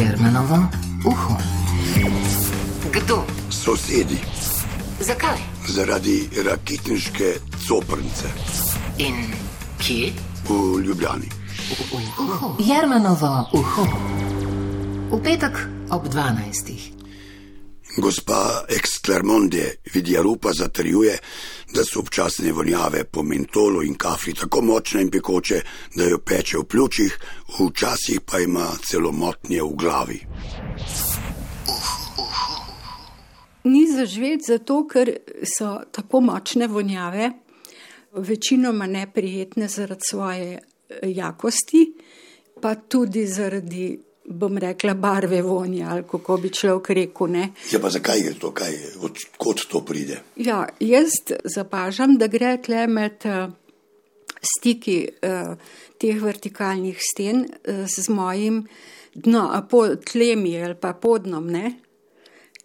Jermenovo uho. Kdo? Sosedi, Zakaj? zaradi rakitniške coprnice In kje? v Ljubljani. Jermenovo uho. V petek ob 12. Gospa Exclermonde Vidjarupa zatrjuje, da so občasne vonjave po mentolu in kafli tako močne in pekoče, da jo peče v pljučih, včasih pa ima celo motnje v glavi. Ni zaživeti zato, ker so tako močne vonjave, večinoma neprijetne zaradi svoje eh, jakosti, pa tudi zaradi, bom rekla, barve vonja, ali kako bi človek rekel. Ne. Ja, pa zakaj je to, kaj, odkot to pride? Ja, jaz zapažam, da gre tle med uh, stiki uh, teh vertikalnih sten uh, z mojim dno, a po tlemi ali pa podnom, ne,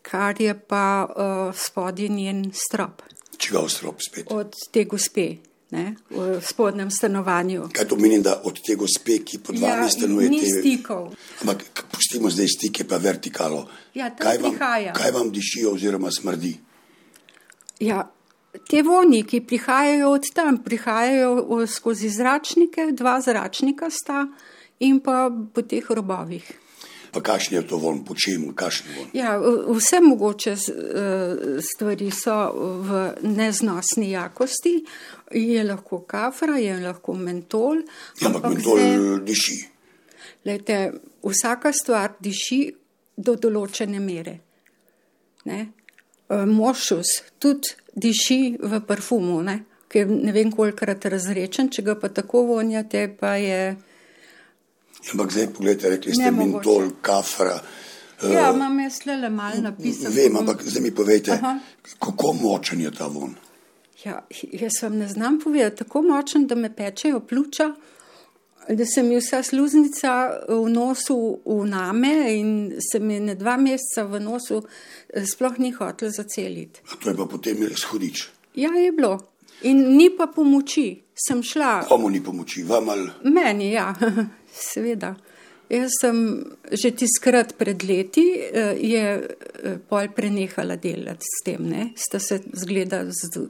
kar je pa uh, spodnji njen strop Čigav strop spet? od te gospe ne, v spodnjem stanovanju. Kaj to meni, da od te gospe, ki pod vami Ja, stanuje, ni te- stikov. Ampak pustimo zdaj stike, pa vertikalo. Ja, kaj, vam, prihaja. kaj vam dišijo oziroma smrdi? Ja, te vonji, ki prihajajo od tam, prihajajo skozi zračnike, dva zračnika sta in pa po teh robovih. Pa kakšen je to von, po čem, kakšen von? Ja, vse mogoče eh, stvari so v neznosni jakosti, je lahko kafra, je lahko mentol. Ja, ampak mentol diši. Lejte, vsaka stvar diši do določene mere. Ne? E, Mošus tudi diši v parfumu, ne? ki je ne vem kolikrat razrečen, če ga pa tako vonjate, pa je. Ampak zdaj pogledajte, rekli ste Nemogoče. mentol, kafra. Ja, imam jaz le malo napisano. Vem, ampak zdaj mi povejte, Aha. kako močen je ta von. Ja, jaz vam ne znam povedati, tako močen, da me pečejo pljuča, da se mi vsa sluznica v nosu uname in se mi ne dva meseca v nosu eh, sploh ni hotel zaceliti. A to je pa potem res hudič. Ja, je bilo. In ni pa pomoči. Sem šla, Komu ni pomoči, vam ali meni, ja, seveda. Jaz sem že tiskrat pred leti, eh, je eh, pol prenehala delati s tem, ne? sta se zgleda z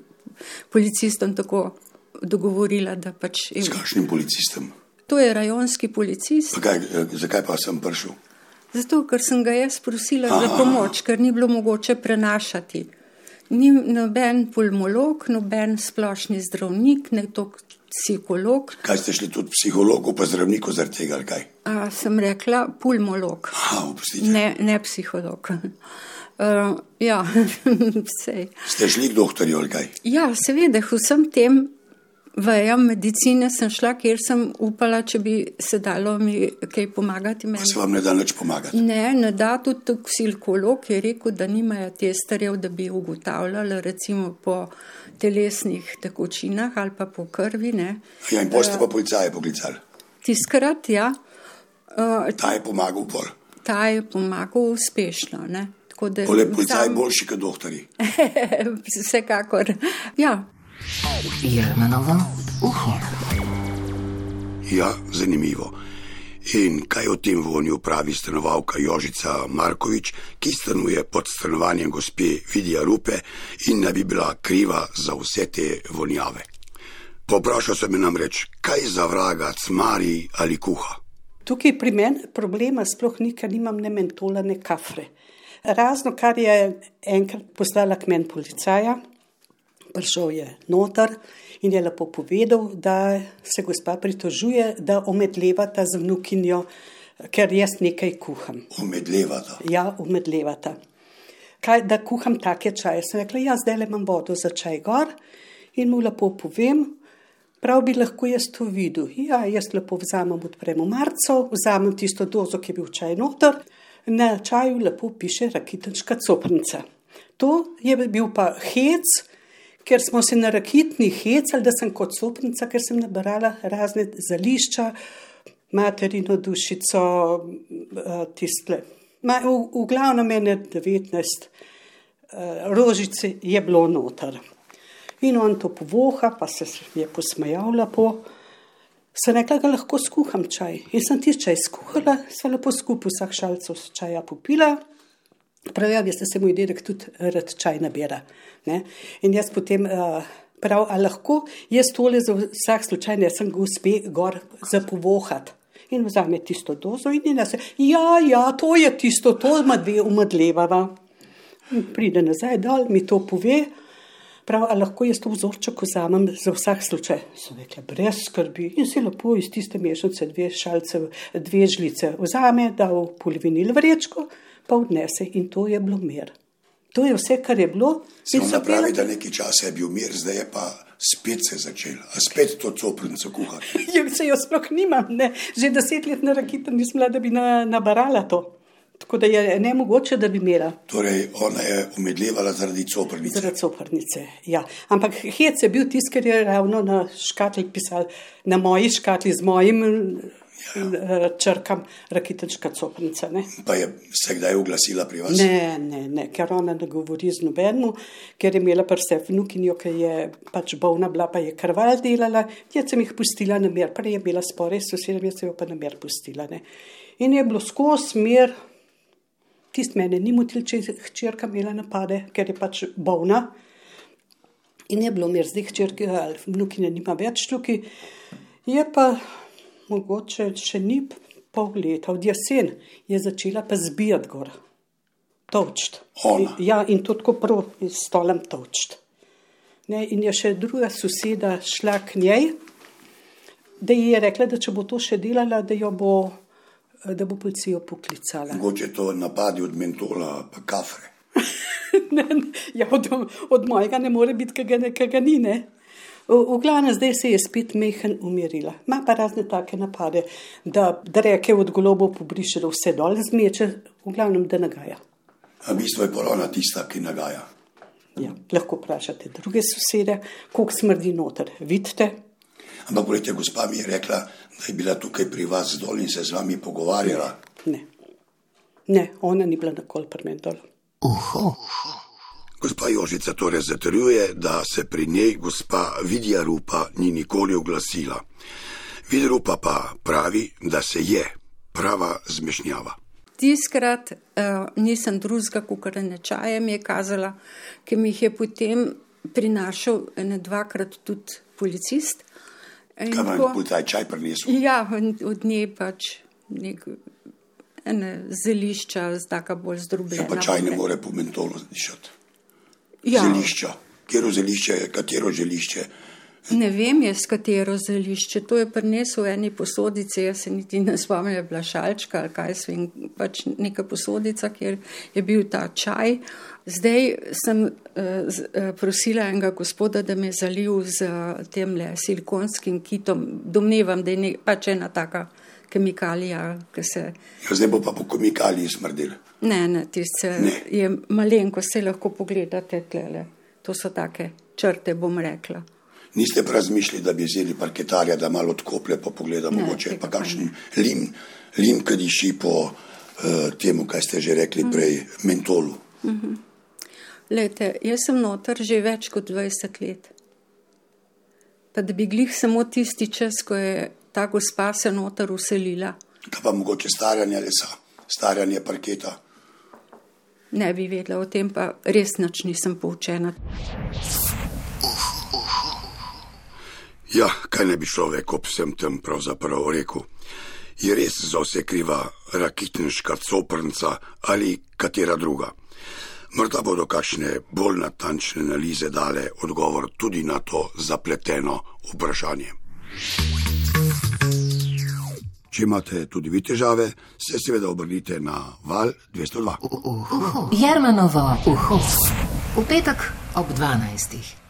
policistom tako dogovorila, da pač. s kakšnim policistom. To je rajonski policist, Pa kaj, eh, zakaj pa sem prišel? zato ker sem ga jaz prosila za pomoč, ker ni bilo mogoče prenašati. Ni noben pulmolog, noben splošni zdravnik, ne to psiholog. Kaj ste šli tudi psihologu, pa zdravniku zaradi tega, ali kaj? A, sem rekla pulmolog, Aha, opustite. ne, ne psiholog. Uh, ja, vse. Ste šli k doktorju, ali kaj? Ja, seveda, vsem tem vejam medicine sem šla, kjer sem upala, če bi se dalo mi kaj pomagati. Pa Meni. se vam ne da nič pomagati. Ne, ne da tudi toksikolog je rekel, da nimajo testerjev, da bi ugotavljali recimo po telesnih tekočinah ali pa po krvi. Ne. Ja, in potem ste pa policaje poklicali. Tiskrat, ja, uh, Ta je pomagal pol. ta je pomagal uspešno. Ne. Tako da Pole policaj sam- boljši kot doktori. Vsekakor. Ja, Jermenovo uho. Ja, zanimivo. In kaj o tem vonju pravi stanovalka Jožica Markovič, ki stanuje pod stanovanjem gospe Vidija Rupe in naj bi bila kriva za vse te vonjave. Poprašal sem jo namreč, kaj za vraga cmari ali kuha. Tukaj pri meni problema sploh ni, ker nimam ne mentola, ne kafre. Razno, kar je enkrat poslala k meni policaja, prišel je noter in je lepo povedal, da se gospa pritožuje, da omedlevata z vnukinjo, ker jaz nekaj kuham. Omedlevata. Ja, umedlevata. Kaj, da kuham take čaje. Sem rekla, ja, zdaj le imam vodo za čaj gor in mu lepo povem, prav bi lahko jaz to videl. Ja, jaz lepo vzamem, odprem marco, vzamem tisto dozo, ki je bil čaj noter, na čaju lepo piše rakitenčka coprnica. To je bil pa hec, ker smo se na rakitni hecali, da sem kot sopnica, ker sem nabrala razne zališča, materino dušico, eh, tiste. Ma, v, v glavnem mene 19 eh, rožice je bilo noter. In on to povoha, pa se je posmejal lepo. Sem rekla, da lahko skuham čaj. In sem ti čaj skuhala, sva lepo skupaj vsak šalcev čaja popila. Prav, ja, veste, se moj dedek tudi rad čaj nabira. Ne? In jaz potem uh, prav, a lahko jaz tole za vsak slučaj ne sem ga uspe gor zapovohati. In vzame tisto dozo in ina se, ja, ja, to je tisto, to ima dve umrlevava. Pride nazaj dol, mi to pove. Prav, ali lahko jaz to vzorček vzamem za vsak slučaj? Sem rekla, brez skrbi. In si lepo iz tiste mešanice dve šalce, dve žlice vzame, da v polivinil vrečko, pa odnese in to je bilo mir. To je vse, kar je bilo. Se pravi, da nekaj časa je bil mir, zdaj je pa spet se začel, a spet to coprnico kuhati. Ja, se jo sploh nimam, ne. Že deset let na rakita nisem bila, da bi na, nabarala to. Tako da je ne mogoče, da bi imela. Torej, ona je umedljevala zaradi coprnice. Zaradi coprnice, ja. Ampak hec je bil tisti, ker je ravno na škatli pisal, na moji škatli z mojim ja. črkam, rakitenčka coprnica. Ne? Pa je se kdaj oglasila pri vas? Ne, ne, ne, ker ona ne govori z nobenim, ker je imela prste vnukinjo, ki je pač bolna bila, pa je krval delala, jaz sem jih pustila na mer, prej je bila spore s sosedom, jaz sem jo pa na mer pustila. Ne? In je bilo skozi mer, Tist mene ni motil, če je hčerka imela napade, ker je pač bolna. In je bilo mir, zdaj hčerka ali vnukine nima več tukaj. Je pa mogoče še ni pol leta, od jesen je začela pa zbijati gor. Točt. Ona. Ja, in to tako prav s stolem točt. Ne, in je še druga soseda šla k njej, da ji je rekla, da če bo to še delala, da jo bo da bo policijo poklicala. Mogoče to napadi od mentola, pa kafre. ne, ne, ja, od, od mojega ne more biti, kaj ga nekega ni. Ne? V, v glavnem zdaj se je spet mehen umirila. Ma pa razne take napade, da, da reke od golobov pobriše, da vse dol zmeče, v glavnem da nagaja. A bistvo je polona tista, ki nagaja. Ja, lahko vprašate druge sosede, koliko smrdi noter. Vidite? Ampak, poglejte, gospa mi je rekla, da je bila tukaj pri vas dol in se z vami pogovarjala. Ne, ne ona ni bila nikoli pri meni dol. Uho. Gospa Jožica torej zatrjuje, da se pri njej gospa Vidja Rupa ni nikoli oglasila. Vidja Rupa pa pravi, da se je prava zmešnjava. Tiskrat uh, nisem drugega, kot ne čajem, je kazala, ki mi jih je potem prinašal ne dvakrat tudi policist. Kaj vam je policaj čaj prinesel? Ja, od nje pač nek, ene zelišča, zdaka bolj zdrobljena. Ja, pa čaj ne more po mentolu dišati. Ja. Zelišča. Katero zelišče, katero želišče. Ne vem, je s katero zelišče. To je prinesel v eni posodici, jaz se niti ne spomnim, je bila šalčka ali kaj svem, pač neka posodica, kjer je bil ta čaj. Zdaj sem uh, z, uh, prosila enega gospoda, da me zalil z uh, tem le silikonskim kitom. Domnevam, da je ne, pač ena taka kemikalija, ki se. Ja, zdaj bo pa po kemikaliji smrdel. Ne, ne, tiste Ne. je malenko, se lahko pogledate tlele. To so take črte, bom rekla. Niste pa razmišljali, da bi vzeli parketarja, da malo odkoplje, pa pogleda, Ne, mogoče pa kakšen lim, lim, ki diši po uh, temu, kaj ste že rekli prej, mentolu. Lete, jaz sem noter že več kot 20 let. Pa da bi glih samo tisti čas, ko je ta gospa se noter uselila, Kaj pa mogoče staranje lesa, staranje parketa. ne bi vedela o tem, pa res nič nisem poučena. Ja, kaj ne bi človek ob vsem tem pravzaprav rekel? Je res za vse kriva rakitniška coprnca ali katera druga? Morda bodo kakšne bolj natančne analize dale odgovor tudi na to zapleteno vprašanje. Če imate tudi vi težave, se seveda obrnite na val 202. Uho. Jermanovo uho. V petek ob 12.